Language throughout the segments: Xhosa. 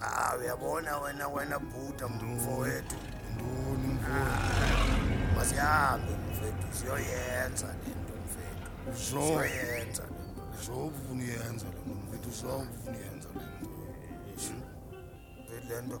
Ah, uyabona wena wena bhuta mfowethu. Ndoni mfowethu. Masihambe mfowethu siyoyenza lento mfowethu. Zo. Siyoyenza lento. Zokufuna uyenza lento mfowethu zokufuna uyenza lento. Mfowethu lento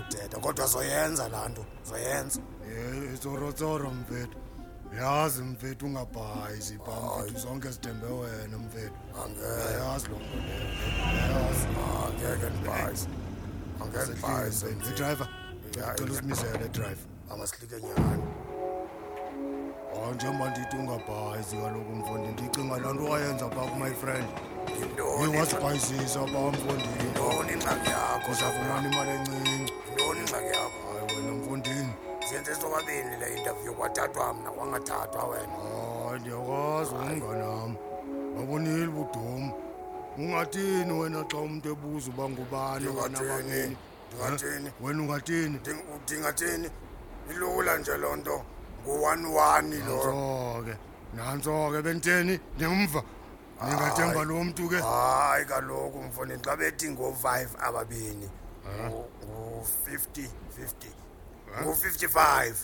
uthetha kodwa zoyenza laa nto zoyenza itsorotsoro mfethu yazi mfethu ungabhayi zibhamfethu zonke zithembe wena mfethu angeyazi loo nto leyoyazi angeke ndibhayise angeke ndibhayise idrayiva ndicela usimisele drive angasilikenyani hayi njengoba ndithi ungabhayizi kaloku mfundi ndicinga laa nto wayenza pha kumy friend iwasibhayisisa pha mfundiyintoni ingxaki yakho uzafumana imali encinci yintoni ingxaki yakho hayi wena mfundini siyenze sobabini le interview kwathathwa mna kwangathathwa wena hayi ndiyakwazi umnganam babonile budumo ungathini wena xa umntu ebuza uba ngubani wena bangeni ndingathini wena ungathini Nding- ndingathini ilula nje loo nto nguwani wani lo nantso-ke nantso-ke benteni ndimva ndingathemba lo mntu ke hayi kaloku mfondini xa bethi ngoo-five ababini ngu-fifty fifty ngu-fifty-five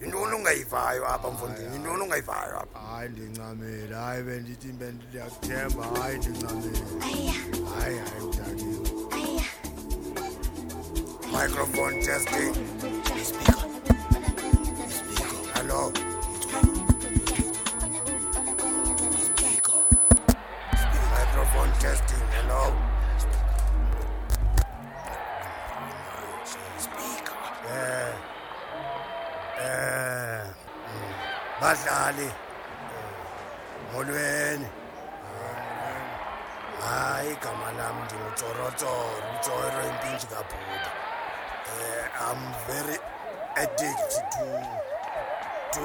yintoni ongayivayo apha mfundini yintoni ongayivayo apha hayi ndincamile hayi bendithi bendiyakuthemba hayi ndincamile hayi hayi udakiwe microphone testing hello microphone testing hello Eh, mm, badlali eh, molweni hayi igama lam ndingutsorontsoro utsoro impinji kabhuda um i'm very addict to to